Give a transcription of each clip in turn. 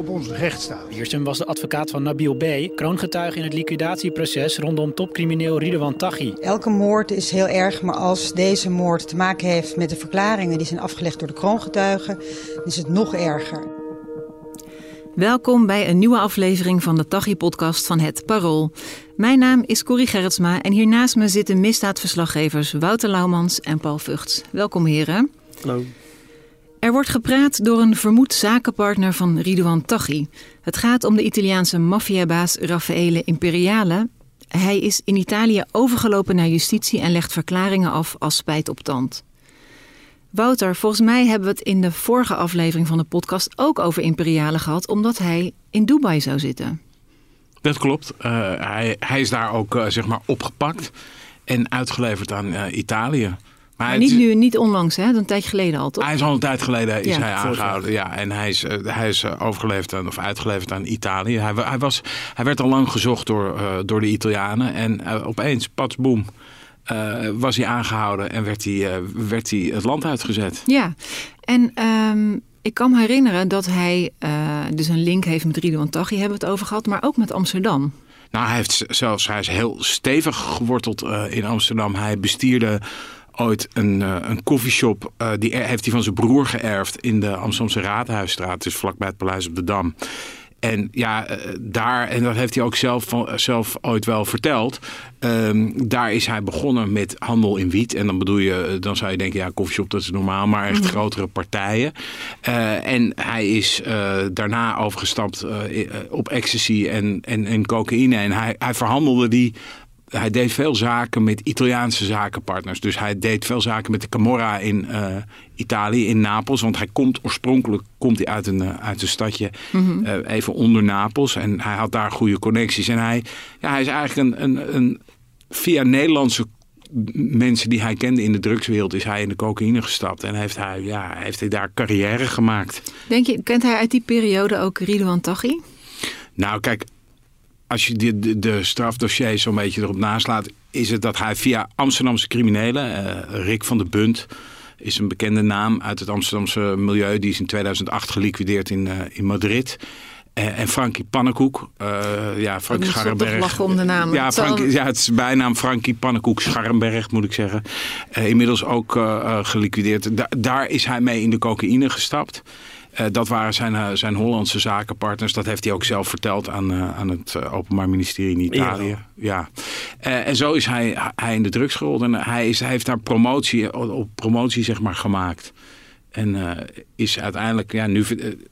op ons rechtsstaat. Wiersum was de advocaat van Nabil B., kroongetuige in het liquidatieproces rondom topcrimineel Ridwan Taghi. Elke moord is heel erg, maar als deze moord te maken heeft met de verklaringen die zijn afgelegd door de kroongetuigen, is het nog erger. Welkom bij een nieuwe aflevering van de Taghi-podcast van Het Parool. Mijn naam is Corrie Gerritsma en hier naast me zitten misdaadverslaggevers Wouter Laumans en Paul Vugts. Welkom heren. Hallo. Er wordt gepraat door een vermoed zakenpartner van Ridouan Taghi. Het gaat om de Italiaanse maffiabaas Raffaele Imperiale. Hij is in Italië overgelopen naar justitie en legt verklaringen af als spijt op tand. Wouter, volgens mij hebben we het in de vorige aflevering van de podcast ook over Imperiale gehad, omdat hij in Dubai zou zitten. Dat klopt. Uh, hij, is daar ook uh, zeg maar opgepakt en uitgeleverd aan uh, Italië. Maar, maar niet nu, niet onlangs, hè? Een tijd geleden al, toch? Hij is al een tijd geleden is ja, hij aangehouden. Ja, en hij is, uh, hij is overgeleverd aan, of uitgeleverd aan Italië. Hij, hij, was, hij werd al lang gezocht door, uh, door de Italianen. En uh, opeens, pats, boem, was hij aangehouden en werd hij, werd hij het land uitgezet. Ja, en um, ik kan me herinneren dat hij dus een link heeft met Ridouan Taghi, hebben we het over gehad, maar ook met Amsterdam. Nou, hij, heeft zelfs, hij is heel stevig geworteld in Amsterdam. Hij bestierde ooit een, uh, een koffieshop. Uh, die heeft hij van zijn broer geërfd in de Amsterdamse Raadhuisstraat. Dus vlakbij het Paleis op de Dam. En ja, uh, daar, en dat heeft hij ook zelf, van, zelf ooit wel verteld. Um, daar is hij begonnen met handel in wiet. En dan bedoel je, dan zou je denken, ja, koffieshop dat is normaal, maar echt mm-hmm. grotere partijen. Uh, en hij is uh, daarna overgestapt op ecstasy en, en, en cocaïne. En hij, hij verhandelde die hij deed veel zaken met Italiaanse zakenpartners. Dus hij deed veel zaken met de Camorra in uh, Italië, in Napels. Want hij komt oorspronkelijk komt hij uit, een, uh, uit een stadje mm-hmm. uh, even onder Napels. En hij had daar goede connecties. En hij, ja, hij is eigenlijk een, een, een via Nederlandse mensen die hij kende in de drugswereld is hij in de cocaïne gestapt. En heeft hij, ja, heeft hij daar carrière gemaakt. Denk je, kent hij uit die periode ook Ridouan Taghi? Nou, kijk, als je de, de, de strafdossiers zo'n beetje erop naslaat, is het dat hij via Amsterdamse criminelen, uh, Rick van der Bunt, is een bekende naam uit het Amsterdamse milieu. Die is in 2008 geliquideerd in, uh, in Madrid. Uh, en Frankie Pannenkoek. Ja, Frank Scharrenberg. om de naam. Ja, Frankie, ja, het is bijnaam Frankie Pannenkoek Scharrenberg, moet ik zeggen. Inmiddels ook geliquideerd. Da daar is hij mee in de cocaïne gestapt. Uh, dat waren zijn, uh, zijn Hollandse zakenpartners. Dat heeft hij ook zelf verteld aan, uh, aan het Openbaar Ministerie in Italië. Ja. en zo is hij, hij in de drugs gerold. En hij, is, hij heeft daar promotie, op promotie zeg maar, gemaakt. En is uiteindelijk, ja, nu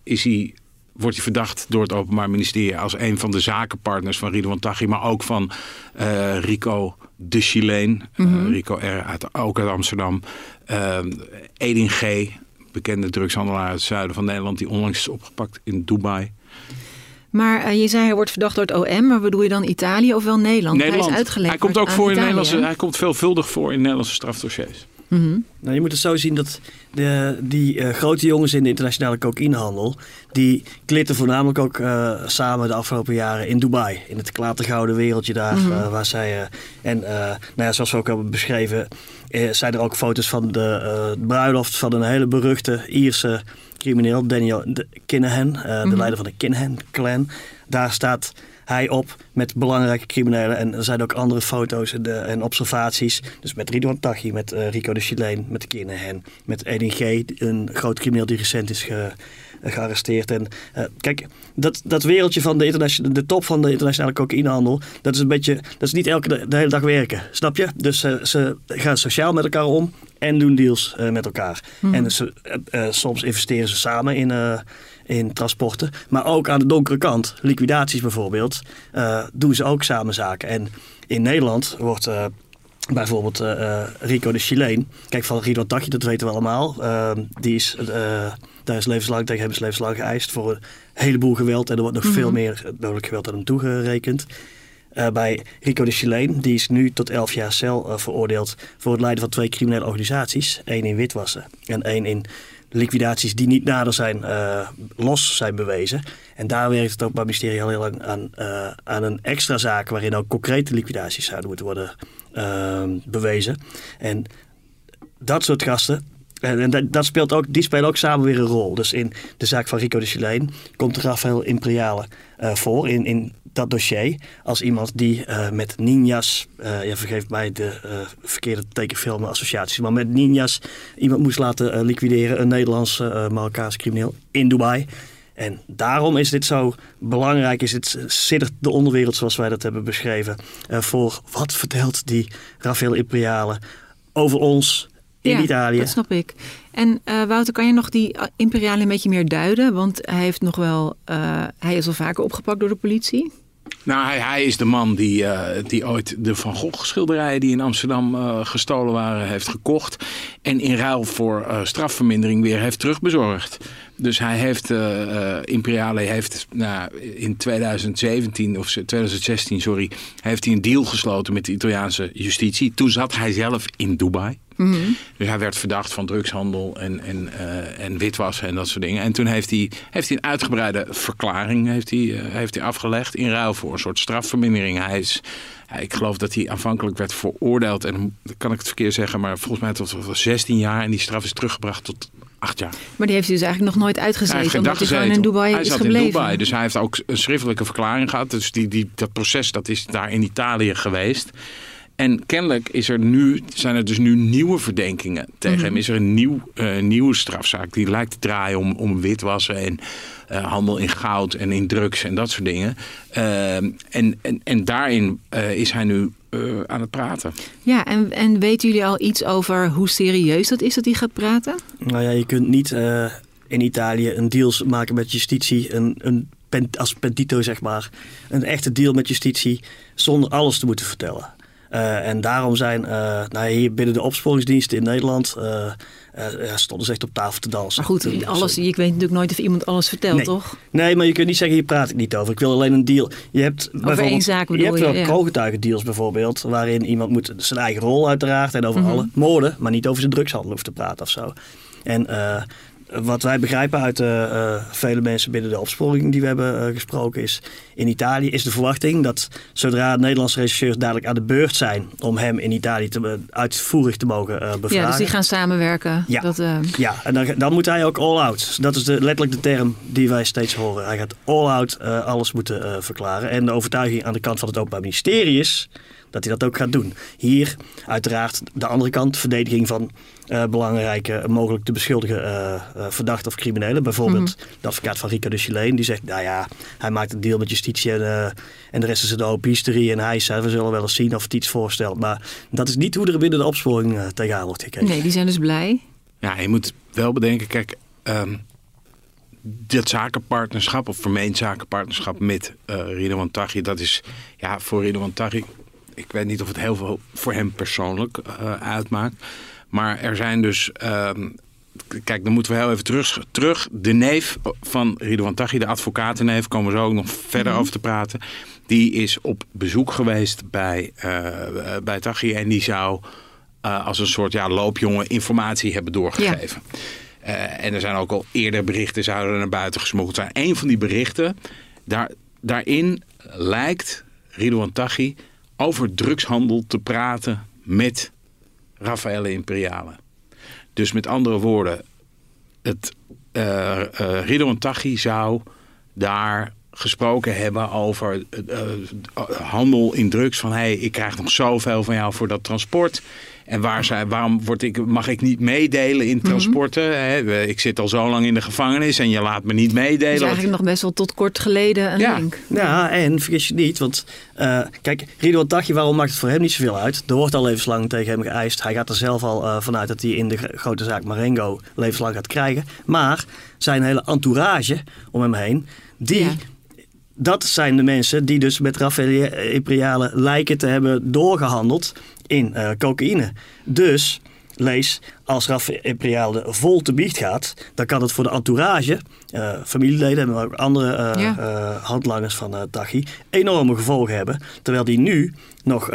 is hij, wordt hij verdacht door het Openbaar Ministerie als een van de zakenpartners van Ridwan Taghi, maar ook van Rico de Chileen. Mm -hmm. Rico R. Uit, ook uit Amsterdam. Edin G bekende drugshandelaar uit het zuiden van Nederland... die onlangs is opgepakt in Dubai. Maar uh, je zei hij wordt verdacht door het OM, maar bedoel je dan Italië of wel Nederland? Nederland. Hij is uitgeleverd Hij komt ook voor in Italië, Nederlandse, hij komt veelvuldig voor in Nederlandse strafdossiers. Mm -hmm. nou, je moet het zo zien dat de, die uh, grote jongens in de internationale cocaïnehandel... die klitten voornamelijk ook uh, samen de afgelopen jaren in Dubai. In het klatergouden wereldje daar. Mm -hmm. waar zij, en nou ja, zoals we ook hebben beschreven... zijn er ook foto's van de bruiloft van een hele beruchte Ierse crimineel... Daniel Kinahan, mm -hmm. de leider van de Kinahan-clan. Daar staat hij op met belangrijke criminelen. En er zijn ook andere foto's en, de, en observaties. Dus met Ridwan Taghi, met uh, Rico de Chileen, met Kinahan, met Edin G, een groot crimineel die recent is ge, gearresteerd. En uh, kijk, dat, dat wereldje van de, internationale, de top van de internationale cocaïnehandel, dat is een beetje, dat is niet elke de, de hele dag werken, snap je? Dus uh, ze gaan sociaal met elkaar om en doen deals met elkaar. Hmm. En ze, soms investeren ze samen in in transporten. Maar ook aan de donkere kant, liquidaties bijvoorbeeld, uh, doen ze ook samen zaken. En in Nederland wordt uh, bijvoorbeeld uh, Rico de Chileen, kijk van Rico Taghi, dat weten we allemaal. die is Daar is levenslang tegen hem is levenslang geëist voor een heleboel geweld. En er wordt nog veel meer dodelijk geweld aan hem toegerekend. Uh, bij Rico de Chileen, die is nu tot 11 jaar cel uh, veroordeeld voor het leiden van twee criminele organisaties. één in witwassen en één in liquidaties die niet nader zijn, uh, los zijn bewezen. En daar werkt het ook bij het ministerie al heel lang aan, aan een extra zaak waarin ook concrete liquidaties zouden moeten worden ehm, bewezen. En dat soort gasten, en dat, dat, speelt ook, die spelen ook samen weer een rol. Dus in de zaak van Rico de Chileen komt Rafael Imperiale voor in, in dat dossier. Als iemand die uh, met ninjas, uh, ja, vergeef mij de verkeerde tekenfilmassociaties, maar met ninjas iemand moest laten liquideren, een Nederlandse Marokkaanse crimineel in Dubai. En daarom is dit zo belangrijk, is het siddert de onderwereld zoals wij dat hebben beschreven, voor wat vertelt die Rafael Imperiale over ons in ja, Italië. Dat snap ik. En uh, Wouter, kan je nog die imperiale een beetje meer duiden? Want hij heeft nog wel, uh, hij is al vaker opgepakt door de politie. Nou, hij, hij is de man die, uh, die ooit de Van Gogh schilderijen die in Amsterdam uh, gestolen waren heeft gekocht. En in ruil voor uh, strafvermindering weer heeft terugbezorgd. Dus hij heeft, Imperiale heeft nou, in 2017 of 2016, sorry, heeft hij een deal gesloten met de Italiaanse justitie. Toen zat hij zelf in Dubai. Mm -hmm. Dus hij werd verdacht van drugshandel en, en, uh, en witwassen en dat soort dingen. En toen heeft hij, heeft hij een uitgebreide verklaring heeft hij, uh, heeft hij afgelegd in ruil voor een soort strafvermindering. Hij is, ik geloof dat hij aanvankelijk werd veroordeeld, en dan kan ik het verkeerd zeggen, maar volgens mij tot 16 jaar. En die straf is teruggebracht tot acht jaar. Maar die heeft hij dus eigenlijk nog nooit uitgezeten, hij omdat hij gewoon in Dubai hij is zat gebleven. in Dubai, dus hij heeft ook een schriftelijke verklaring gehad. Dus die, die, dat proces dat is daar in Italië geweest. En kennelijk is er nu, zijn er dus nu nieuwe verdenkingen tegen mm -hmm. hem. Is er een nieuw, uh, nieuwe strafzaak die lijkt te draaien om, om witwassen en uh, handel in goud en in drugs en dat soort dingen. Uh, en, en, en daarin uh, is hij nu aan het praten. Ja, en, en weten jullie al iets over hoe serieus dat is dat hij gaat praten? Nou ja, je kunt niet in Italië een deal maken met justitie, een, een als pentito zeg maar, een echte deal met justitie zonder alles te moeten vertellen. Uh, en daarom zijn uh, nou, hier binnen de opsporingsdiensten in Nederland uh, stonden ze echt op tafel te dansen. Maar goed, alles, ik weet natuurlijk nooit of iemand alles vertelt, nee. toch? Nee, maar je kunt niet zeggen, hier praat ik niet over. Ik wil alleen een deal. Je hebt over één zaak je hebt wel ja. kroongetuigendeals bijvoorbeeld, waarin iemand moet zijn eigen rol uiteraard en over mm -hmm. alle moorden, maar niet over zijn drugshandel hoeft te praten of zo. En wat wij begrijpen uit uh, uh, vele mensen binnen de opsporing die we hebben uh, gesproken is... in Italië is de verwachting dat zodra Nederlandse rechercheurs dadelijk aan de beurt zijn... om hem in Italië te, uitvoerig te mogen bevragen... Ja, dus die gaan samenwerken. Ja, dat, ja en dan, dan, moet hij ook all-out. Dat is de, letterlijk de term die wij steeds horen. Hij gaat all-out alles moeten verklaren. En de overtuiging aan de kant van het Openbaar Ministerie is dat hij dat ook gaat doen. Hier uiteraard de andere kant, verdediging van uh, belangrijke, mogelijk te beschuldigen uh, uh, verdachten of criminelen. Bijvoorbeeld mm -hmm. de advocaat van Rico de Chileen, die zegt, nou ja, hij maakt een deal met justitie en, en de rest is het open history en hij zei, we zullen wel eens zien of het iets voorstelt. Maar dat is niet hoe er binnen de opsporing tegenaan wordt gekeken. Nee, die zijn dus blij. Ja, je moet wel bedenken, kijk, um, dat zakenpartnerschap of vermeend zakenpartnerschap met Ridwan Taghi, dat is ja, voor Ridwan Taghi ik weet niet of het heel veel voor hem persoonlijk uh, uitmaakt. Maar er zijn dus. Uh, kijk, dan moeten we heel even terug. terug. De neef van Ridwan Taghi, de advocatenneef, komen we zo ook nog verder mm -hmm. over te praten. Die is op bezoek geweest bij, uh, bij Taghi en die zou uh, als een soort ja, loopjongen informatie hebben doorgegeven. Ja. Uh, en er zijn ook al eerder berichten zouden naar buiten gesmokkeld zijn. Een van die berichten, daar, daarin lijkt Ridwan Taghi over drugshandel te praten met Raffaele Imperiale. Dus met andere woorden, het uh, uh, Taghi zou daar gesproken hebben over uh, handel in drugs. Van hey, ik krijg nog zoveel van jou voor dat transport. En waar waarom word ik, mag ik niet meedelen in transporten? Mm -hmm. Ik zit al zo lang in de gevangenis en je laat me niet meedelen. Dus eigenlijk nog best wel tot kort geleden een ja. link. Ja, en vergis je niet, want uh, kijk, Ridwan Taghi, waarom maakt het voor hem niet zoveel uit? Er wordt al levenslang tegen hem geëist. Hij gaat er zelf al uh, vanuit dat hij in de grote zaak Marengo levenslang gaat krijgen. Maar zijn hele entourage om hem heen, die... Ja dat zijn de mensen die dus met Raffaele lijken te hebben doorgehandeld in uh, cocaïne. Dus lees, als Raf Imperiale vol te biecht gaat, dan kan het voor de entourage, uh, familieleden en ook andere uh, ja. handlangers van uh, Tachi, enorme gevolgen hebben. Terwijl die nu nog,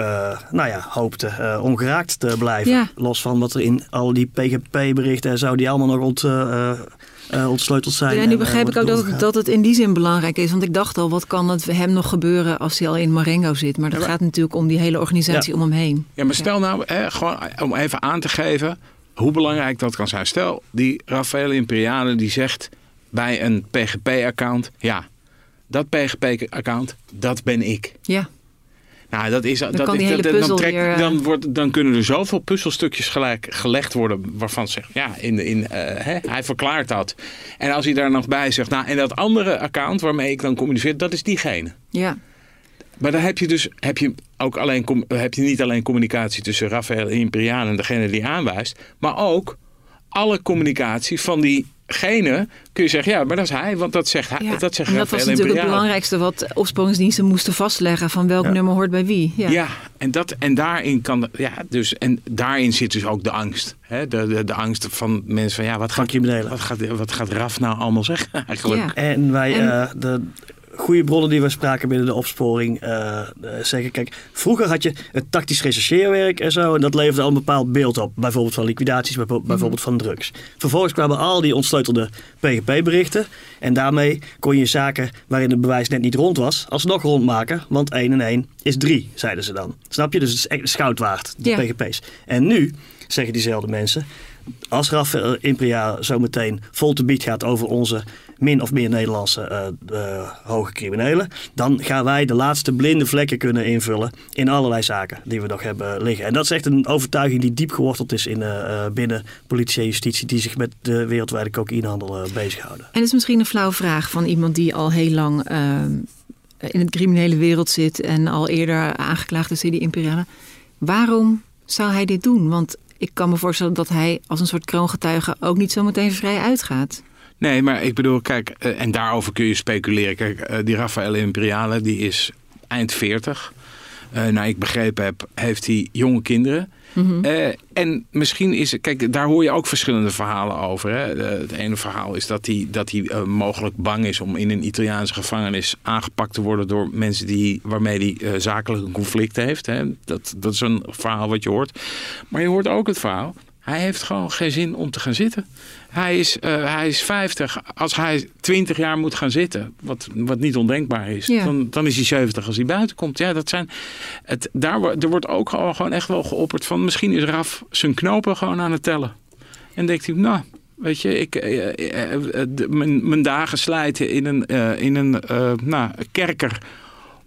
nou ja, hoopte ongeraakt te blijven. Los van wat er in al die PGP-berichten en zo, die allemaal nog ont, ontsleuteld zijn. Ja, nu begrijp ik ook dat het, dat het in die zin belangrijk is. Want ik dacht al, wat kan het hem nog gebeuren als hij al in Marengo zit? Maar dat gaat natuurlijk om die hele organisatie om hem heen. Ja, maar stel nou, gewoon om even aan te geven hoe belangrijk dat kan zijn. Stel, die Rafael Imperiale die zegt bij een PGP-account... ja, dat PGP-account, dat ben ik. Ja. Nou, dat is, dan, dat, dan, trek, weer, dan, eh, wordt, dan kunnen er zoveel puzzelstukjes gelijk gelegd worden waarvan ze zeggen, ja, in, in, uh, hè, hij verklaart dat. En als hij daar nog bij zegt, nou, en dat andere account waarmee ik dan communiceer, dat is diegene. Ja. Maar dan heb je dus heb je ook alleen, heb je niet alleen communicatie tussen Rafael Imperiaan en degene die aanwijst, maar ook alle communicatie van diegene kun je zeggen, ja, maar dat is hij, want dat zegt hij. Dat zegt en dat was natuurlijk het belangrijkste wat opsporingsdiensten moesten vastleggen van welk nummer hoort bij wie. Ja, ja en, dat, en daarin kan, ja, dus, en daarin zit dus ook de angst. Hè? De, de, de angst van mensen van, ja, wat gaat, wat gaat, wat gaat Raf nou allemaal zeggen eigenlijk? En wij, en, uh, de, goede bronnen die we spraken binnen de opsporing uh, zeggen, kijk, vroeger had je het tactisch rechercheerwerk en zo, en dat leverde al een bepaald beeld op. Bijvoorbeeld van liquidaties, bijvoorbeeld mhm. van drugs. Vervolgens kwamen al die ontsleutelde PGP-berichten en daarmee kon je zaken waarin het bewijs net niet rond was, alsnog rondmaken, want 1 en 1 is 3, zeiden ze dan. Snap je? Dus het is schout waard, de PGP's. En nu zeggen diezelfde mensen, als Rafael Impria zometeen vol te bied gaat over onze min of meer Nederlandse uh, hoge criminelen, dan gaan wij de laatste blinde vlekken kunnen invullen in allerlei zaken die we nog hebben liggen. En dat is echt een overtuiging die diep geworteld is in, uh, binnen politie en justitie die zich met de wereldwijde cocaïnehandel bezighouden. En het is misschien een flauwe vraag van iemand die al heel lang in het criminele wereld zit en al eerder aangeklaagd is in die imperiale. Waarom zou hij dit doen? Want ik kan me voorstellen dat hij als een soort kroongetuige ook niet zo meteen vrij uitgaat. Nee, maar ik bedoel, kijk, eh, en daarover kun je speculeren. Kijk, eh, die Rafael Imperiale, die is eind 40. Uh, nou, ik begrepen heb, heeft hij jonge kinderen. Mhm. en misschien is het, kijk, daar hoor je ook verschillende verhalen over. Hè. het ene verhaal is dat hij, dat hij mogelijk bang is om in een Italiaanse gevangenis aangepakt te worden door mensen die, waarmee hij zakelijk een conflict heeft. Hè. Dat, dat is een verhaal wat je hoort. Maar je hoort ook het verhaal hij heeft gewoon geen zin om te gaan zitten. Hij is, uh, hij is 50. Als hij 20 jaar moet gaan zitten, wat, wat niet ondenkbaar is, dan, dan is hij 70 als hij buiten komt. Ja, dat zijn. Het, daar, er wordt ook gewoon echt wel geopperd van. Misschien is Raf zijn knopen gewoon aan het tellen. En denkt hij, nou, weet je, ik, uh, mijn, mijn, dagen slijten in een, in een nou, kerker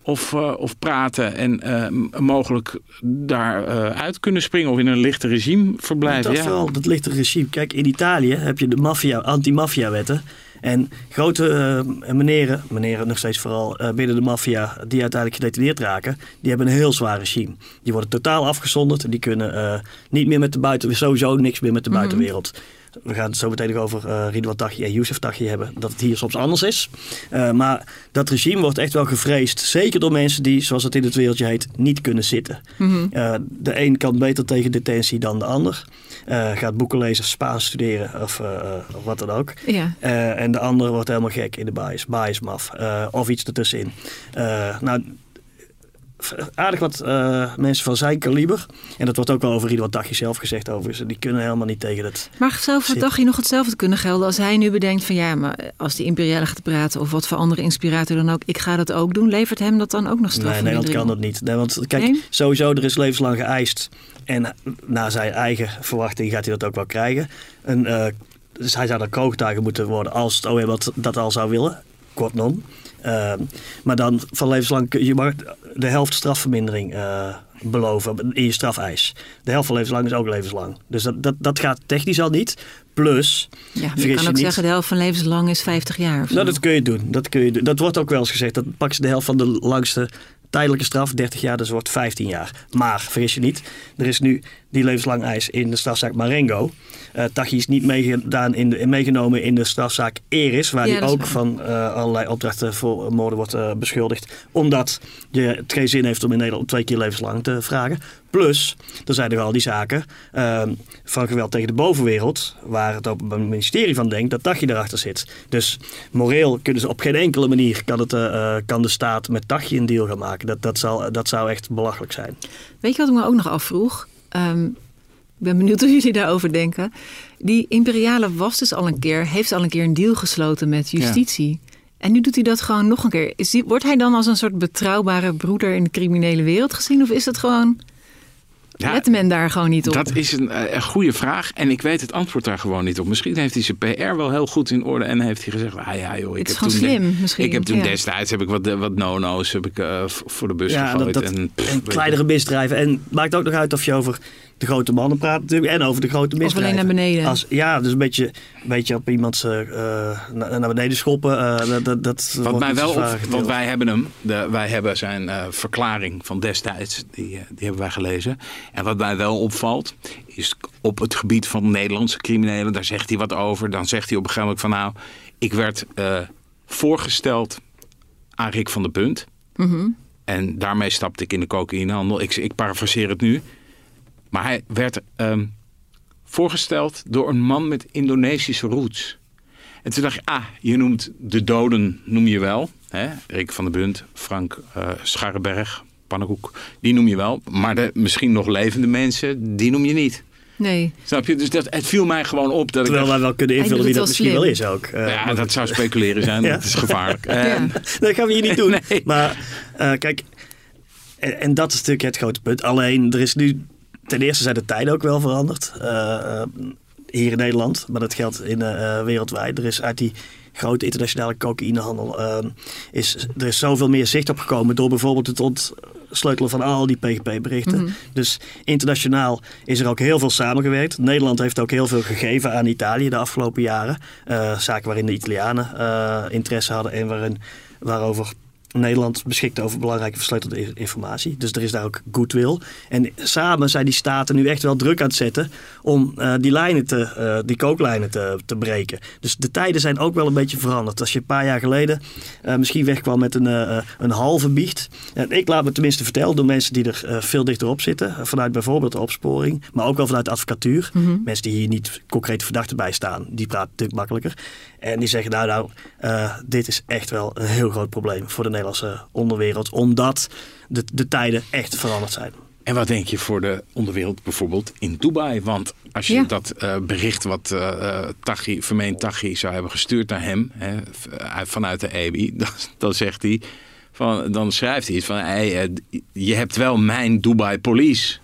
of, uh, of praten en uh, mogelijk daaruit uh, uit kunnen springen of in een lichte regime verblijven. Dat ja. wel, dat lichte regime. Kijk, in Italië heb je de maffia, anti-maffia-wetten. En grote uh, meneren, meneren nog steeds vooral binnen de maffia, die uiteindelijk gedetineerd raken, die hebben een heel zwaar regime. Die worden totaal afgezonderd en die kunnen niet meer met de buitenwereld, sowieso niks meer met de mhm. buitenwereld we gaan het zo meteen nog over uh, Ridwan Taghi en Youssef Taghi hebben, dat het hier soms anders is. Uh, maar dat regime wordt echt wel gevreesd, zeker door mensen die, zoals het in het wereldje heet, niet kunnen zitten. Mm de een kan beter tegen detentie dan de ander. gaat boeken lezen, Spaans studeren of, of wat dan ook. Ja. en de ander wordt helemaal gek in de bias, biasmaf of iets ertussenin. nou, aardig wat uh, mensen van zijn kaliber. En dat wordt ook wel over ieder wat dagje zelf gezegd over. Die kunnen helemaal niet tegen het. Maar zou voor dagje nog hetzelfde kunnen gelden als hij nu bedenkt van ja, maar als die imperiale gaat praten of wat voor andere inspirator dan ook, ik ga dat ook doen. Levert hem dat dan ook nog straf? Nee, Nederland kan dat niet. Nee, want kijk, sowieso er is levenslang geëist. En naar zijn eigen verwachting gaat hij dat ook wel krijgen. En, uh, dus hij zou dan kroogtuigen moeten worden als het OM dat, dat al zou willen. Kort non. Ehm, maar dan van levenslang, je mag de helft strafvermindering uh, beloven in je strafeis. De helft van levenslang is ook levenslang. Dus dat, dat, dat gaat technisch al niet. Plus, ja, je kan ook zeggen de helft van levenslang is 50 jaar. Nou, dat kun je doen. Dat, kun je doen. dat wordt ook wel eens gezegd. Dat pak ze de helft van de langste tijdelijke straf, 30 jaar, dus wordt 15 jaar. Maar vergis je niet, er is nu die levenslang eis in de strafzaak Marengo. Uh, Tachi is niet meegedaan in de, meegenomen in de strafzaak Eris, waar hij ook van uh, allerlei opdrachten voor moorden wordt uh, beschuldigd. Omdat je het geen zin heeft om in Nederland twee keer levenslang te vragen. Plus, er zijn er al die zaken ehm, van geweld tegen de bovenwereld, waar het Openbaar Ministerie van denkt dat Tachi erachter zit. Dus moreel kunnen ze op geen enkele manier kan, het, kan de staat met Tachi een deal gaan maken. Dat, dat, zal, dat zou echt belachelijk zijn. Weet je wat ik me ook nog afvroeg? Um, ik ben benieuwd hoe jullie daarover denken. Die imperiale was dus al een keer, heeft al een keer een deal gesloten met justitie. En nu doet hij dat gewoon nog een keer. Is die, wordt hij dan als een soort betrouwbare broeder in de criminele wereld gezien? Of is dat gewoon ja, Let men daar gewoon niet op? Dat is een, eh, een, goede vraag en ik weet het antwoord daar gewoon niet op. Misschien heeft hij zijn PR wel heel goed in orde en heeft hij gezegd: ah ja, joh, ik heb toen, slim, misschien. Ik heb toen destijds heb ik wat, wat no-no's heb ik, uh, voor de bus ja, gegooid. Dat, en, en kleinere misdrijven. En maakt ook nog uit of je over de grote mannen praat natuurlijk. En over de grote misdrijven. Of alleen naar beneden. Als, ja, dus een beetje, een beetje op iemands uh, naar, naar beneden schoppen. Uh, dat, dat wat mij wel op, want wij hebben hem, de, wij hebben zijn uh, verklaring van destijds, die, die hebben wij gelezen. En wat mij wel opvalt, is op het gebied van Nederlandse criminelen, daar zegt hij wat over. Dan zegt hij op een gegeven moment van nou, ik werd voorgesteld aan Rick van der Punt. Mm -hmm. En daarmee stapte ik in de cocaïnehandel. Ik, ik parafraseer het nu. Maar hij werd um, voorgesteld door een man met Indonesische roots. En toen dacht je, ah, je noemt de doden, noem je wel. Hè? Rick van der Bunt, Frank uh, Scharrenberg, Pannenkoek, die noem je wel. Maar de misschien nog levende mensen, die noem je niet. Nee. Snap je? Dus dat, het viel mij gewoon op. Dat Terwijl ik wij wel kunnen invullen wie dat misschien wel is ook. Uh, ja, dat zou speculeren zijn. ja. Dat is gevaarlijk. ja. dat gaan we hier niet doen. Nee. Maar uh, kijk, en, en, dat is natuurlijk het grote punt. Alleen, er is nu ten eerste zijn de tijden ook wel veranderd. Uh, hier in Nederland, maar dat geldt in, uh, wereldwijd. Er is uit die grote internationale cocaïnehandel uh, is er is zoveel meer zicht op gekomen door bijvoorbeeld het ontsleutelen van al die PGP-berichten. Mhm. Dus internationaal is er ook heel veel samengewerkt. Nederland heeft ook heel veel gegeven aan Italië de afgelopen jaren. Uh, zaken waarin de Italianen interesse hadden en waarin, waarover Nederland beschikt over belangrijke versleutelde informatie. Dus er is daar ook goodwill. En samen zijn die staten nu echt wel druk aan het zetten om uh, die lijnen te, uh, die kooklijnen te, te breken. Dus de tijden zijn ook wel een beetje veranderd. Als je een paar jaar geleden uh, misschien wegkwam met een, een halve biecht. En ik laat me tenminste vertellen door mensen die er veel dichterop zitten. Vanuit bijvoorbeeld de opsporing, maar ook wel vanuit de advocatuur. Mm -hmm. Mensen die hier niet concrete verdachten bij staan, die praten natuurlijk makkelijker. En die zeggen nou, nou dit is echt wel een heel groot probleem voor de Nederlandse onderwereld, omdat de, de tijden echt veranderd zijn. En wat denk je voor de onderwereld bijvoorbeeld in Dubai? Want als je dat uh, bericht wat uh, Tachi, vermeend Tachi zou hebben gestuurd naar hem hè, vanuit de EBI, dan, dan, zegt hij, van, dan schrijft hij iets van, hey, je hebt wel mijn Dubai Police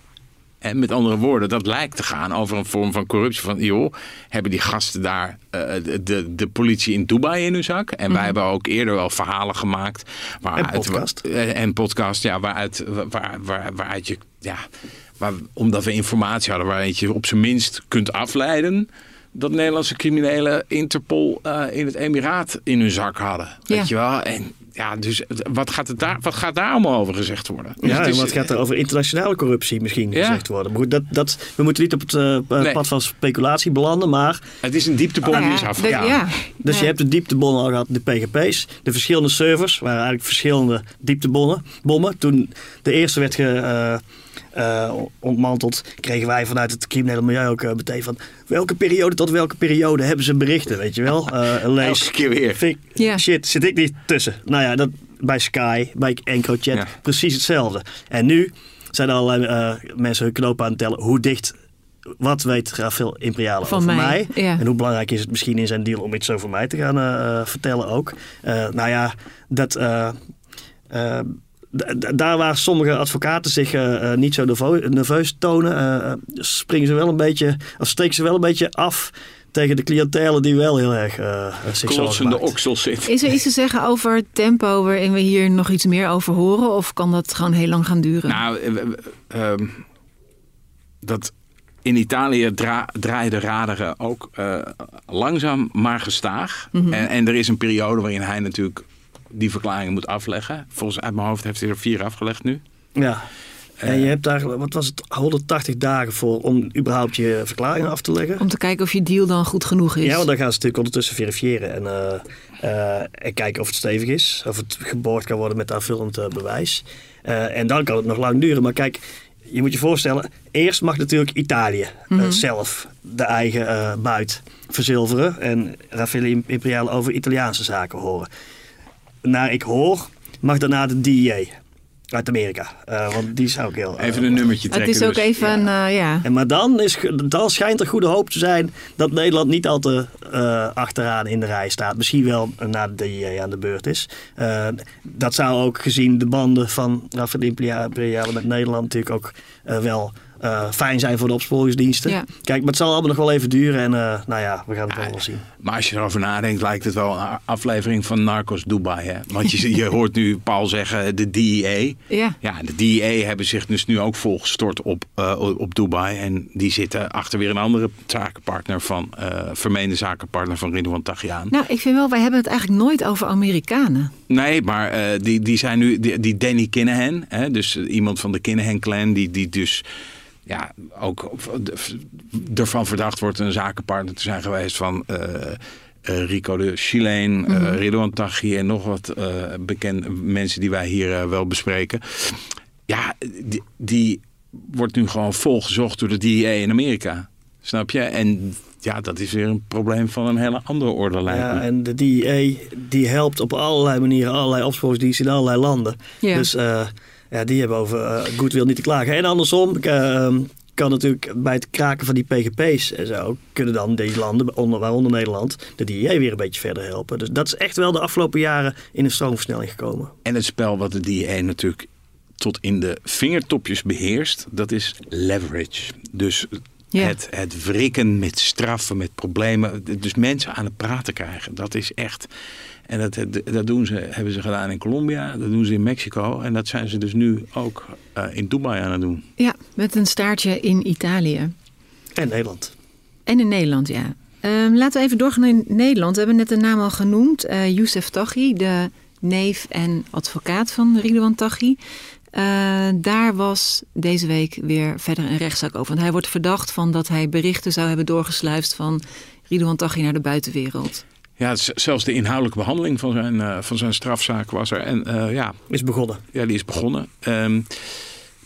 en met andere woorden, dat lijkt te gaan over een vorm van corruptie. Van joh, hebben die gasten daar uh, de, de politie in Dubai in hun zak? En wij mhm. hebben ook eerder wel verhalen gemaakt. Waaruit, en podcast. Uh, en podcast, ja, waaruit, waar, waar, waaruit je, ja, waar, omdat we informatie hadden waaruit je op zijn minst kunt afleiden dat Nederlandse criminelen Interpol uh, in het Emiraat in hun zak hadden. Ja. Weet je wel? En ja, dus wat gaat, het daar, wat gaat daar allemaal over gezegd worden? Dus ja, en wat gaat er over internationale corruptie misschien gezegd worden? Maar goed, dat, dat, we moeten niet op het uh, pad van speculatie belanden, maar... Het is een dieptebom die is af. Ja. ja. Dus je hebt de dieptebom al gehad, de PGP's. De verschillende servers waren eigenlijk verschillende dieptebommen. Bommen. Toen de eerste werd ge, uh, uh, ontmanteld, kregen wij vanuit het criminele milieu ook uh, meteen van welke periode tot welke periode hebben ze berichten, weet je wel? Uh, lees, Elke keer weer. Fik, yeah. Shit, zit ik niet tussen. Nou ja, dat, bij Sky, bij EncroChat, ja. precies hetzelfde. En nu zijn er allerlei mensen hun knopen aan het tellen hoe dicht wat weet Rafael Imperiale van over mij? mij? Ja. En hoe belangrijk is het misschien in zijn deal om iets over mij te gaan uh, vertellen ook? Uh, nou ja, dat daar waar sommige advocaten zich uh, niet zo nerveus tonen, uh, springen ze wel een beetje, of steken ze wel een beetje af tegen de cliëntelen die wel heel erg uh, zich Klotsende oksels zit. Is er iets te zeggen over het tempo waarin we hier nog iets meer over horen? Of kan dat gewoon heel lang gaan duren? Nou, uh, dat in Italië dra draaien de raderen ook langzaam maar gestaag. Mm -hmm. en, en er is een periode waarin hij natuurlijk die verklaringen moet afleggen. Volgens uit mijn hoofd heeft hij er vier afgelegd nu. Ja. En je hebt daar, wat was het, 180 dagen voor om überhaupt je verklaring af te leggen. Om te kijken of je deal dan goed genoeg is. Ja, want dan gaan ze natuurlijk ondertussen verifiëren en, uh, en kijken of het stevig is. Of het geboord kan worden met aanvullend bewijs. en dan kan het nog lang duren. Maar kijk, je moet je voorstellen, eerst mag natuurlijk Italië mm zelf de eigen buit verzilveren. En Raffaele Imperiale over Italiaanse zaken horen. Naar ik hoor, mag daarna de DEA uit Amerika. Uh, want die zou ik heel... Even een nummertje trekken. Het is ook dus. even, ja. Uh, ja. En maar dan, is, dan schijnt er goede hoop te zijn dat Nederland niet al te uh, achteraan in de rij staat. Misschien wel na de DEA aan de beurt is. dat zou ook gezien de banden van Rafael Imperiale met Nederland natuurlijk ook wel uh, fijn zijn voor de opsporingsdiensten. Kijk, maar het zal allemaal nog wel even duren en uh, nou ja, we gaan het wel zien. Maar als je erover nadenkt, lijkt het wel een aflevering van Narcos Dubai. Hè? Want je, je hoort nu Paul zeggen, de DEA. Ja. ja, de DEA hebben zich dus nu ook volgestort op, uh, op Dubai. En die zitten achter weer een andere zakenpartner van, vermeende zakenpartner van Ridwan Taghian. Nou, ik vind wel, wij hebben het eigenlijk nooit over Amerikanen. Nee, maar die, die zijn nu, die, die Danny Kinahan, hè, dus iemand van de Kinahan clan, die, die dus ja, ook ervan verdacht wordt een zakenpartner te zijn geweest van uh, Rico de Chileen, mm -hmm. uh, Ridwan Taghi en nog wat uh, bekende mensen die wij hier wel bespreken. Ja, die, die, wordt nu gewoon volgezocht door de DEA in Amerika. Snap je? En ja, dat is weer een probleem van een hele andere orde Ja, en de DEA die helpt op allerlei manieren allerlei opsporingsdiensten in allerlei landen. Ja. Dus ja, die hebben over uh, goodwill niet te klagen. En andersom uh, kan natuurlijk bij het kraken van die PGP's en zo... kunnen dan deze landen, onder, waaronder Nederland, de DIA weer een beetje verder helpen. Dus dat is echt wel de afgelopen jaren in een stroomversnelling gekomen. En het spel wat de DIA natuurlijk tot in de vingertopjes beheerst, dat is leverage. Dus Het, het wrikken met straffen, met problemen. Dus mensen aan het praten krijgen. Dat is echt en dat, dat doen ze, hebben ze gedaan in Colombia, dat doen ze in Mexico. En dat zijn ze dus nu ook uh, in Dubai aan het doen. Ja, met een staartje in Italië. En Nederland. En in Nederland, ja. Um, laten we even doorgaan in Nederland. We hebben net de naam al genoemd. Uh, Youssef Taghi, de neef en advocaat van Ridwan Taghi. Uh, daar was deze week weer verder een rechtszaak over. Want hij wordt verdacht van dat hij berichten zou hebben doorgesluist van Ridwan Taghi naar de buitenwereld. Ja, zelfs de inhoudelijke behandeling van zijn, uh, van zijn strafzaak was er. En, uh, ja, is begonnen. Ja, die is begonnen. Um,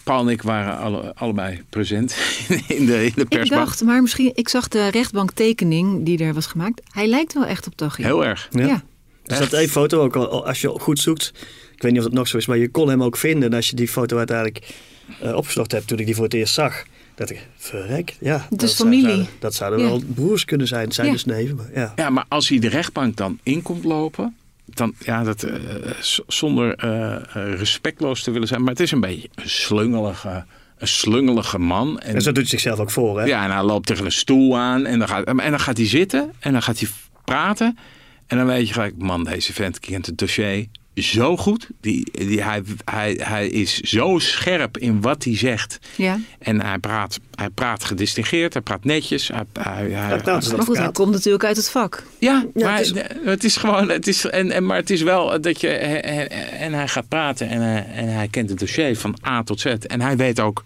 Paul en ik waren alle, allebei present in de, in de persbank. Ik dacht, maar misschien, ik zag de rechtbanktekening die er was gemaakt. Hij lijkt wel echt op Taghi. Heel erg. Ja. ja. Er staat één foto ook, als je goed zoekt. Ik weet niet of het nog zo is, maar je kon hem ook vinden. En als je die foto uiteindelijk uh, opgezocht hebt toen ik die voor het eerst zag dat ik, verrek, ja. Het is familie. dat zouden wel broers kunnen zijn, zijn dus neven. Maar, ja. ja, maar als hij de rechtbank dan in komt lopen, dan, ja, dat, uh, zonder uh, respectloos te willen zijn, maar het is een beetje een slungelige, een slungelige man. En, en zo doet hij zichzelf ook voor, hè? Ja, en hij loopt tegen een stoel aan en dan gaat, en dan gaat hij zitten en dan gaat hij praten. En dan weet je gelijk, man, deze vent kent het dossier zo goed. Die, die, hij, hij, hij is zo scherp in wat hij zegt. Ja. En hij praat, hij praat gedistingeerd, hij praat netjes. Hij, hij, hij, maar goed, hij komt natuurlijk uit het vak. Ja, maar het is, het is gewoon... Het is, en, en, maar het is wel dat je... En hij gaat praten en, en hij kent het dossier van A tot Z. En hij weet ook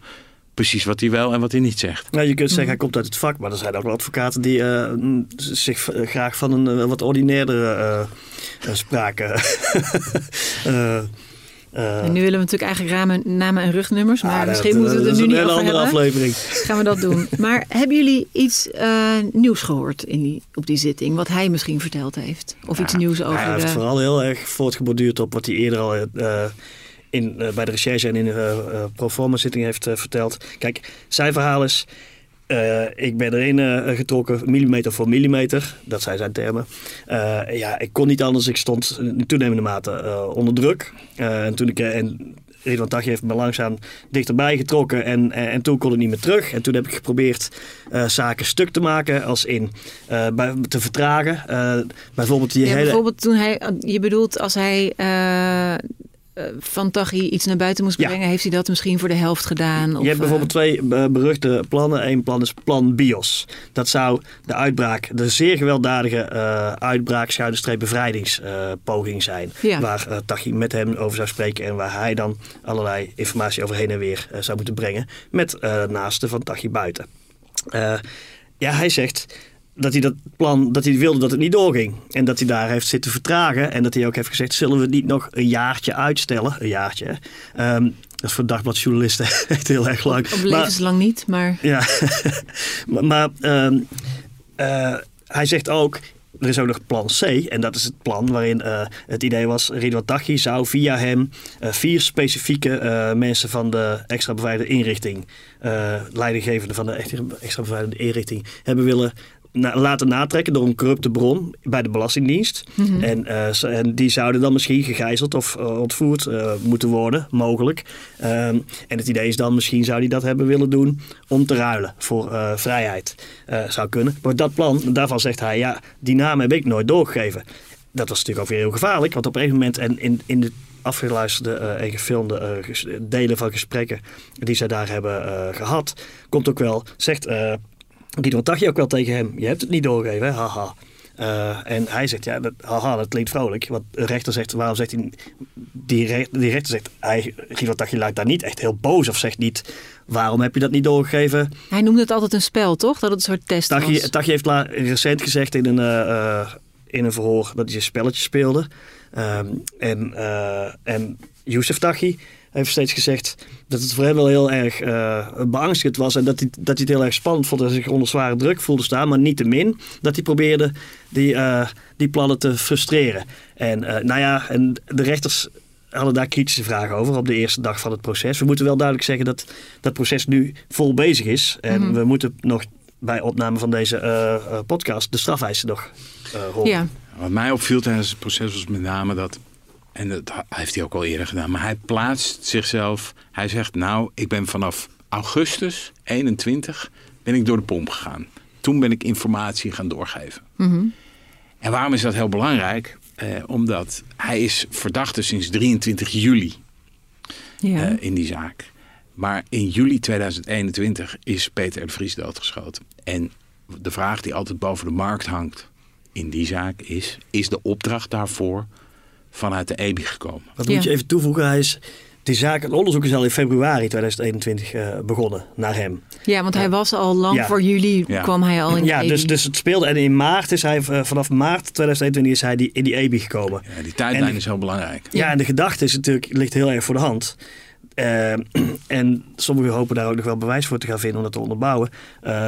precies wat hij wel en wat hij niet zegt. Nou, je kunt zeggen, hij komt uit het vak, maar er zijn ook wel advocaten die uh, zich graag van een uh, wat ordinairdere uh, spraak. en nu willen we natuurlijk eigenlijk ramen, namen en rugnummers, maar misschien moeten we het er nu niet over hebben. een andere aflevering. Gaan we dat doen. Maar hebben jullie iets nieuws gehoord in die, op die zitting, wat hij misschien verteld heeft? Of iets nieuws over Hij heeft vooral heel erg voortgeborduurd op wat hij eerder al in, uh, bij de recherche en in de uh, uh, proforma zitting heeft verteld. Kijk, zijn verhaal is... ik ben erin getrokken, millimeter voor millimeter. Dat zijn zijn termen. ja, ik kon niet anders. Ik stond in toenemende mate onder druk. en toen ik... en Ridwan Tagje heeft me langzaam dichterbij getrokken en, en, en, toen kon ik niet meer terug. En toen heb ik geprobeerd zaken stuk te maken, als in bij, te vertragen. bijvoorbeeld die ja, hele... Bijvoorbeeld toen hij, je bedoelt als hij van Taghi iets naar buiten moest brengen, heeft hij dat misschien voor de helft gedaan? Je hebt bijvoorbeeld twee beruchte plannen. Eén plan is plan BIOS. Dat zou de uitbraak, de zeer gewelddadige uitbraak, schuine bevrijdingspoging zijn. Waar uh, Taghi met hem over zou spreken en waar hij dan allerlei informatie over heen en weer zou moeten brengen. Met naasten van Taghi buiten. ja, hij zegt dat hij dat plan, dat hij wilde dat het niet doorging. En dat hij daar heeft zitten vertragen. En dat hij ook heeft gezegd, zullen we het niet nog een jaartje uitstellen? Een jaartje. Um, dat is voor dagbladjournalisten echt heel erg lang. Op levenslang niet, maar... Ja, maar, um, uh, hij zegt ook, er is ook nog plan C. En dat is het plan waarin uh, het idee was... Ridwan Taghi zou via hem uh, vier specifieke uh, mensen van de extra beveiligde inrichting... leidinggevende van de extra beveiligde inrichting... hebben willen laten natrekken door een corrupte bron bij de Belastingdienst. Mhm. en, uh, en, die zouden dan misschien gegijzeld of uh, ontvoerd uh, moeten worden, mogelijk. Um, en het idee is dan, misschien zou hij dat hebben willen doen om te ruilen voor vrijheid. zou kunnen. Maar dat plan, daarvan zegt hij, ja, die naam heb ik nooit doorgegeven. Dat was natuurlijk ook weer heel gevaarlijk, want op een gegeven moment en in, in de afgeluisterde en gefilmde delen van gesprekken die zij daar hebben gehad, komt ook wel, zegt Guido Tagje ook wel tegen hem. Je hebt het niet doorgegeven, hè? haha. Uh, en hij zegt, ja, dat, haha, dat klinkt vrolijk. Want de rechter zegt, waarom zegt hij... Die, rechter, die rechter zegt, hij, Guido Tagje lijkt daar niet echt heel boos. Of zegt niet, waarom heb je dat niet doorgegeven? Hij noemde het altijd een spel, toch? Dat het een soort test Tagje, was. Tagje heeft la, recent gezegd in een, uh, in een verhoor dat hij een spelletje speelde. Um, en, uh, en Youssef Taghi heeft steeds gezegd dat het voor hem wel heel erg uh, beangstigend was. En dat hij, dat hij het heel erg spannend vond en zich onder zware druk voelde staan. Maar niet te min dat hij probeerde die, uh, die plannen te frustreren. En uh, nou ja, en de rechters hadden daar kritische vragen over op de eerste dag van het proces. We moeten wel duidelijk zeggen dat dat proces nu vol bezig is. En mm -hmm. we moeten nog bij opname van deze podcast de strafeisen nog horen. Ja. Wat mij opviel tijdens het proces was met name dat en dat heeft hij ook al eerder gedaan. Maar hij plaatst zichzelf. Hij zegt, nou, ik ben vanaf augustus 21 ben ik door de pomp gegaan. Toen ben ik informatie gaan doorgeven. Mm En waarom is dat heel belangrijk? Eh, omdat hij is verdachte sinds 23 juli ja. eh, in die zaak. Maar in juli 2021 is Peter R. de Vries doodgeschoten. En de vraag die altijd boven de markt hangt in die zaak is... is de opdracht daarvoor vanuit de EBI gekomen. Wat moet je even toevoegen? Hij is, die zaak, het onderzoek is al in februari 2021 uh, eh, begonnen naar hem. Ja, want hij was al lang ja. voor juli kwam hij al in de ja, EBI. Dus, dus het speelde. En in maart is hij, uh, vanaf maart 2021 is hij die, in die EBI gekomen. Ja, die tijdlijn en, is heel belangrijk. Ja, en de gedachte is natuurlijk, ligt heel erg voor de hand. Uh, en sommigen hopen daar ook nog wel bewijs voor te gaan vinden om dat te onderbouwen.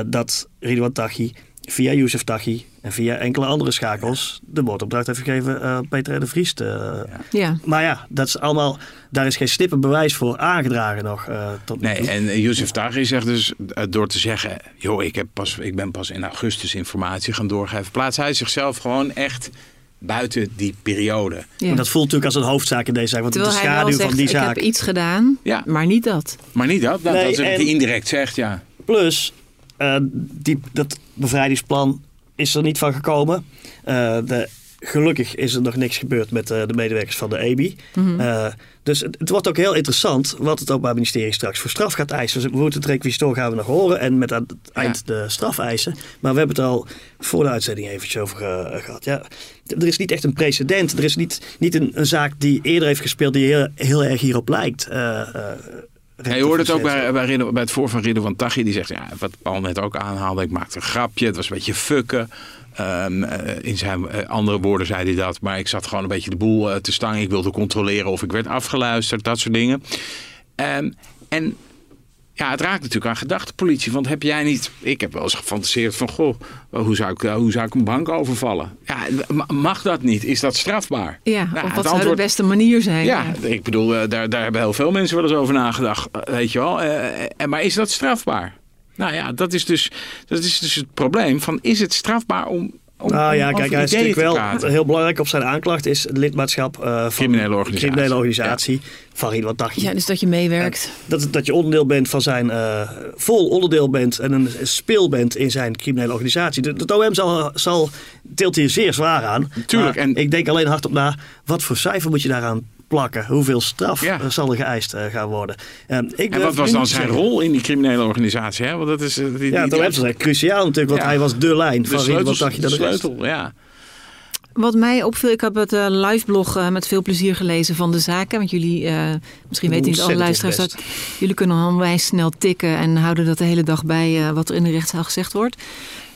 dat Ridwan Taghi via Youssef Taghi en via enkele andere schakels de moordopdracht heeft gegeven uh, Peter de Vries. Te, ja. Maar ja, dat is allemaal, daar is geen stippen bewijs voor aangedragen nog. Uh, tot nee, en Youssef Taghi zegt dus uh, door te zeggen, joh, ik, heb pas, ik ben pas in augustus informatie gaan doorgeven, plaatst hij zichzelf gewoon echt buiten die periode. Ja. En dat voelt natuurlijk als een hoofdzaak in deze zaak. Want Terwijl de schaduw zegt, van die zaak. Ik heb iets gedaan, ja. maar niet dat. Maar niet dat. Dat, nee, dat is wat hij indirect zegt, ja. Plus, uh, die, dat bevrijdingsplan is er niet van gekomen. Uh, de, gelukkig is er nog niks gebeurd met uh, de medewerkers van de EBI. Mm -hmm. dus het, het, wordt ook heel interessant wat het Openbaar Ministerie straks voor straf gaat eisen. Dus we moeten het requisitor gaan we nog horen en met aan het eind ja. de straf eisen. Maar we hebben het al voor de uitzending eventjes over gehad. Ja, er is niet echt een precedent. Er is niet, niet een, een zaak die eerder heeft gespeeld die heel, heel erg hierop lijkt. Je hoort het ook bij, bij, bij het voor van Ridder van Taghi. Die zegt, ja, wat Paul net ook aanhaalde. Ik maakte een grapje. Het was een beetje fucken. Um, in zijn uh, andere woorden zei hij dat. Maar ik zat gewoon een beetje de boel uh, te stangen. Ik wilde controleren of ik werd afgeluisterd. Dat soort dingen. Um, en ja, het raakt natuurlijk aan gedachtepolitie. Want heb jij niet... Ik heb wel eens gefantaseerd van... Goh, hoe zou ik, hoe zou ik een bank overvallen? Ja, mag dat niet? Is dat strafbaar? Ja, nou, of wat zou antwoord, de beste manier zijn? Ja, ja. ik bedoel, daar, daar hebben heel veel mensen wel eens over nagedacht. Weet je wel. Uh, maar is dat strafbaar? Nou ja, dat is dus, dat is dus het probleem. Van, is het strafbaar om om, nou ja, kijk, hij is natuurlijk wel heel belangrijk op zijn aanklacht is het lidmaatschap uh, van criminele organisatie, criminele organisatie ja. van Ridwan Taghi. Ja, dus dat je meewerkt. dat, dat je onderdeel bent van zijn, uh, vol onderdeel bent en een speel bent in zijn criminele organisatie. De, OM zal, zal tilt hier zeer zwaar aan. Tuurlijk. En ik denk alleen hardop na, wat voor cijfer moet je daaraan plakken. Hoeveel straf Ja. zal er geëist eh, gaan worden? Ehm, ik En wat was dan zijn zeggen. rol in die criminele organisatie? Hè? Want dat is, eh, die, die, Ja, cruciaal natuurlijk, want Ja. hij was de lijn de van sleutels, dacht je de dat de rest. sleutel, ja. Wat mij opviel, ik heb het eh, liveblog eh, met veel plezier gelezen van de zaken. Want jullie, eh, misschien weten niet alle luisteraars dat. Jullie kunnen onwijs snel tikken en houden dat de hele dag bij eh, wat er in de rechtszaal gezegd wordt.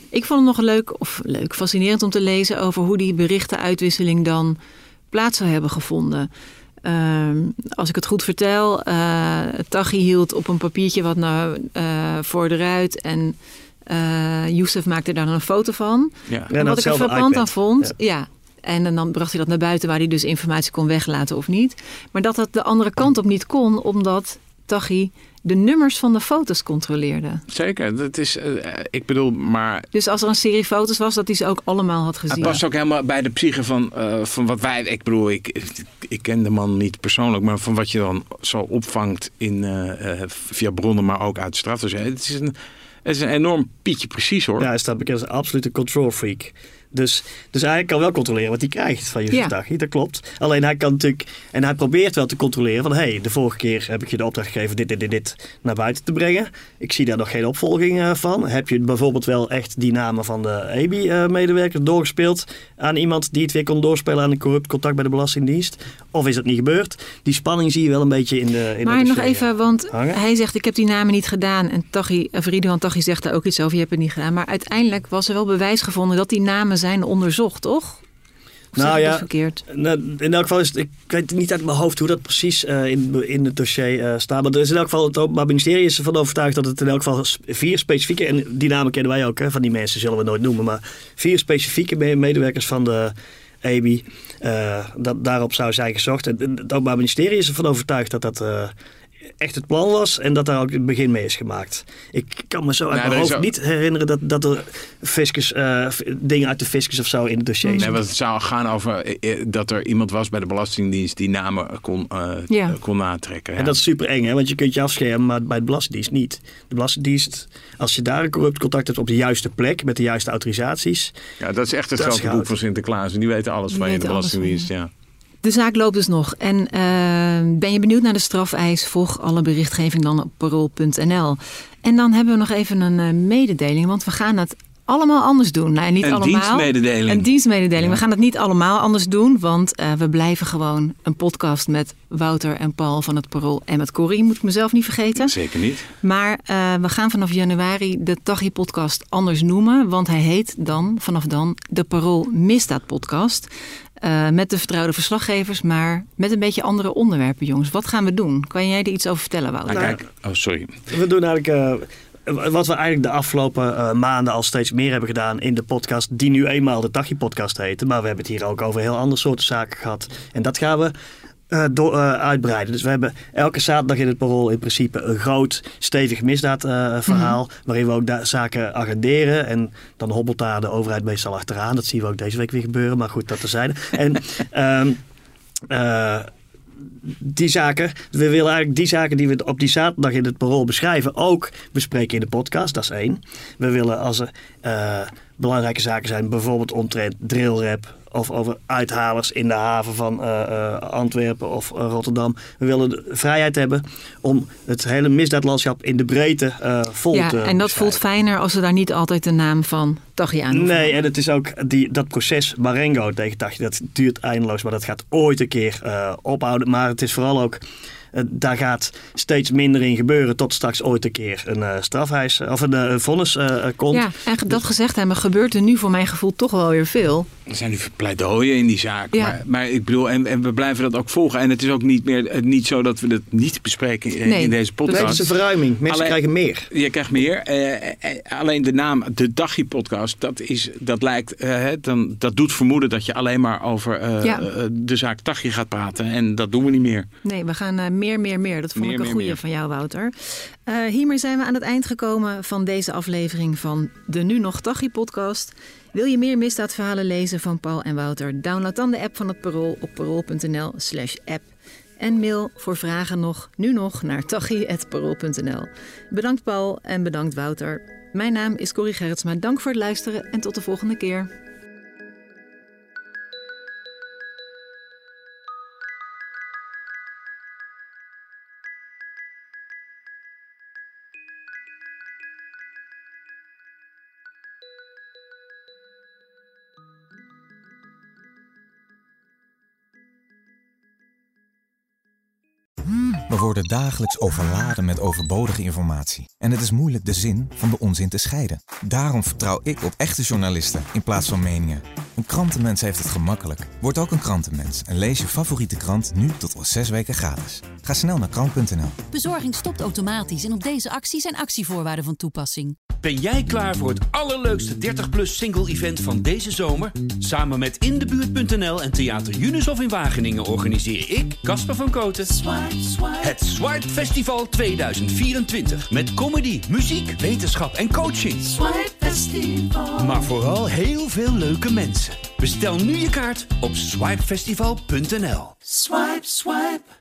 Ik vond het nog leuk, of leuk, fascinerend om te lezen over hoe die berichtenuitwisseling dan plaats zou hebben gevonden. Ehm, als ik het goed vertel, eh Taghi hield op een papiertje wat nou eh, voor de ruit en eh Youssef maakte daar dan een foto van. ja. Ja, En wat ik er frappant iPad. aan vond, ja. En dan bracht hij dat naar buiten waar hij dus informatie kon weglaten of niet. Maar dat dat de andere kant op niet kon, omdat Taghi de nummers van de foto's controleerde. Zeker, dat is, eh, ik bedoel, maar Dus als er een serie foto's was, dat hij ze ook allemaal had het gezien. past ook helemaal bij de psyche van, eh, van wat wij, ik bedoel, ik, ik ken de man niet persoonlijk, maar van wat je dan zo opvangt in, eh, eh, via bronnen, maar ook uit straf. Dus het is een, het is een enorm pietje precies hoor. Ja, hij staat bekend als een absolute control freak. Dus, dus hij kan wel controleren wat hij krijgt van Yusuf Ja. Dat klopt. Alleen hij kan natuurlijk, en hij probeert wel te controleren van... hé, hey, de vorige keer heb ik je de opdracht gegeven dit, dit, dit, dit naar buiten te brengen. Ik zie daar nog geen opvolging eh, van. Heb je bijvoorbeeld wel echt die namen van de EBI-medewerker doorgespeeld... aan iemand die het weer kon doorspelen aan een corrupt contact bij de Belastingdienst? Of is dat niet gebeurd? Die spanning zie je wel een beetje in de in maar nog even, want hangen. hij zegt ik heb die namen niet gedaan. En Taghi, of Ridwan Taghi zegt daar ook iets over, je hebt het niet gedaan. Maar uiteindelijk was er wel bewijs gevonden dat die namen zijn onderzocht, toch? Of Nou ja, verkeerd? Nou, in elk geval is het, ik weet niet uit mijn hoofd hoe dat precies eh, in, in het dossier eh, staat. Maar er is in elk geval het Openbaar Ministerie is ervan overtuigd dat het in elk geval vier specifieke, en die namen kennen wij ook, hè, van die mensen zullen we nooit noemen, maar vier specifieke me- medewerkers van de EBI, eh, dat daarop zou zijn gezocht. En het Openbaar Ministerie is ervan overtuigd dat dat echt het plan was en dat daar ook het begin mee is gemaakt. Ik kan me zo uit Nou, mijn hoofd ook- niet herinneren dat, dat er fiscus, eh, dingen uit de fiscus of zo in het dossier Nee, want het zou gaan over eh, eh, dat er iemand was bij de Belastingdienst die namen kon, Ja. kon natrekken. ja. En dat is super eng, hè? want je kunt je afschermen, maar bij de Belastingdienst niet. De Belastingdienst, als je daar een corrupt contact hebt op de juiste plek, met de juiste autorisaties. ja, dat is echt het grote boek van Sinterklaas. En die weten alles Die van je, de Belastingdienst. Ja. De zaak loopt dus nog. En eh, ben je benieuwd naar de strafeis? Volg alle berichtgeving dan op parool.nl. En dan hebben we nog even een eh, mededeling, want we gaan het allemaal anders doen. Nou, niet Een allemaal. dienstmededeling. Een dienstmededeling. Ja. We gaan het niet allemaal anders doen, want eh, we blijven gewoon een podcast met Wouter en Paul van het Parool en met Corrie, moet ik mezelf niet vergeten. Zeker niet. Maar we gaan vanaf januari de Taghi podcast anders noemen. Want hij heet dan, vanaf dan, de Parool Misdaad podcast. Eh, met de vertrouwde verslaggevers, maar met een beetje andere onderwerpen, jongens. Wat gaan we doen? Kan jij er iets over vertellen, Wouter? Nou, kijk, oh, sorry. We doen eigenlijk eh, wat we eigenlijk de afgelopen eh, maanden al steeds meer hebben gedaan in de podcast, die nu eenmaal de Tachi-podcast heette. Maar we hebben het hier ook over heel andere soorten zaken gehad. En dat gaan we eh, door, eh, uitbreiden. Dus we hebben elke zaterdag in het parool in principe een groot, stevig misdaadverhaal. waarin we ook zaken agenderen. En dan hobbelt daar de overheid meestal achteraan. Dat zien we ook deze week weer gebeuren. Maar goed, dat terzijde. En ehm, eh, die zaken, we willen eigenlijk die zaken die we op die zaterdag in het parool beschrijven ook bespreken in de podcast. Dat is één. We willen als er belangrijke zaken zijn, bijvoorbeeld omtrent drillrap of over uithalers in de haven van eh, eh, Antwerpen of eh, Rotterdam. We willen de vrijheid hebben om het hele misdaadlandschap in de breedte vol ja, te en dat beschrijven. voelt fijner als we daar niet altijd de naam van Taghi aan. Nee, en het is ook die, dat proces Marengo tegen Tachi, dat duurt eindeloos, maar dat gaat ooit een keer ophouden. Maar het is vooral ook, daar gaat steeds minder in gebeuren tot straks ooit een keer een eh strafhuis of een, eh, een vonnis eh, eh, komt. Ja, en dat gezegd hebben, gebeurt er nu voor mijn gevoel toch wel weer veel. Er zijn nu pleidooien in die zaak. Ja. Maar, maar ik bedoel, en, en we blijven dat ook volgen. En het is ook niet meer eh, niet zo dat we het niet bespreken in, Nee, in deze Nee, dat podcast. is een verruiming. Mensen Alleen- krijgen meer. Je krijgt meer. Eh, eh, alleen de naam, de Dagje podcast, dat, is, dat lijkt, eh, hè, dan, dat doet vermoeden dat je alleen maar over eh, Ja. eh, de zaak Dagje gaat praten. En dat doen we niet meer. Nee, we gaan eh, meer, meer, meer. Dat vond Meer, ik een meer. van jou, Wouter. Eh, hiermee zijn we aan het eind gekomen van deze aflevering van de Nu Nog Taghi podcast. Wil je meer misdaadverhalen lezen van Paul en Wouter? Download dan de app van het Parool op parool.nl slash app. En mail voor vragen nog, nu nog, naar taghi.parool.nl. Bedankt Paul en bedankt Wouter. Mijn naam is Corrie Gerritsma. Dank voor het luisteren en tot de volgende keer. We worden dagelijks overladen met overbodige informatie. En het is moeilijk de zin van de onzin te scheiden. Daarom vertrouw ik op echte journalisten in plaats van meningen. Een krantenmens heeft het gemakkelijk. Word ook een krantenmens en lees je favoriete krant nu tot al zes weken gratis. Ga snel naar krant.nl. Bezorging stopt automatisch en op deze actie zijn actievoorwaarden van toepassing. Ben jij klaar voor het allerleukste 30-plus single-event van deze zomer? Samen met Indebuurt.nl en Theater Junushof in Wageningen organiseer ik, Casper van Koten, het Swipe Festival 2024. Met comedy, muziek, wetenschap en coaching. Swipe Festival. Maar vooral heel veel leuke mensen. Bestel nu je kaart op swipefestival.nl. Swipe, swipe.